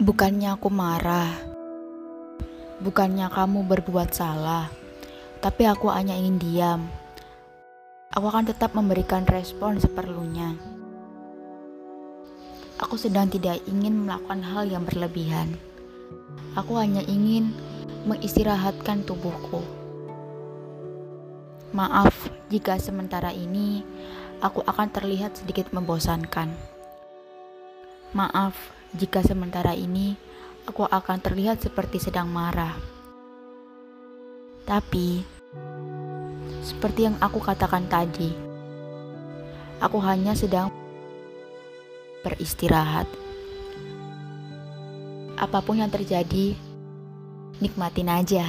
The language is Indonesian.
Bukannya aku marah, bukannya kamu berbuat salah, tapi aku hanya ingin diam. Aku akan tetap memberikan respon seperlunya. Aku sedang tidak ingin melakukan hal yang berlebihan. Aku hanya ingin mengistirahatkan tubuhku. Maaf jika sementara ini aku akan terlihat sedikit membosankan. Maaf jika sementara ini aku akan terlihat seperti sedang marah. Tapi, seperti yang aku katakan tadi, aku hanya sedang beristirahat. Apa pun yang terjadi, nikmatin aja.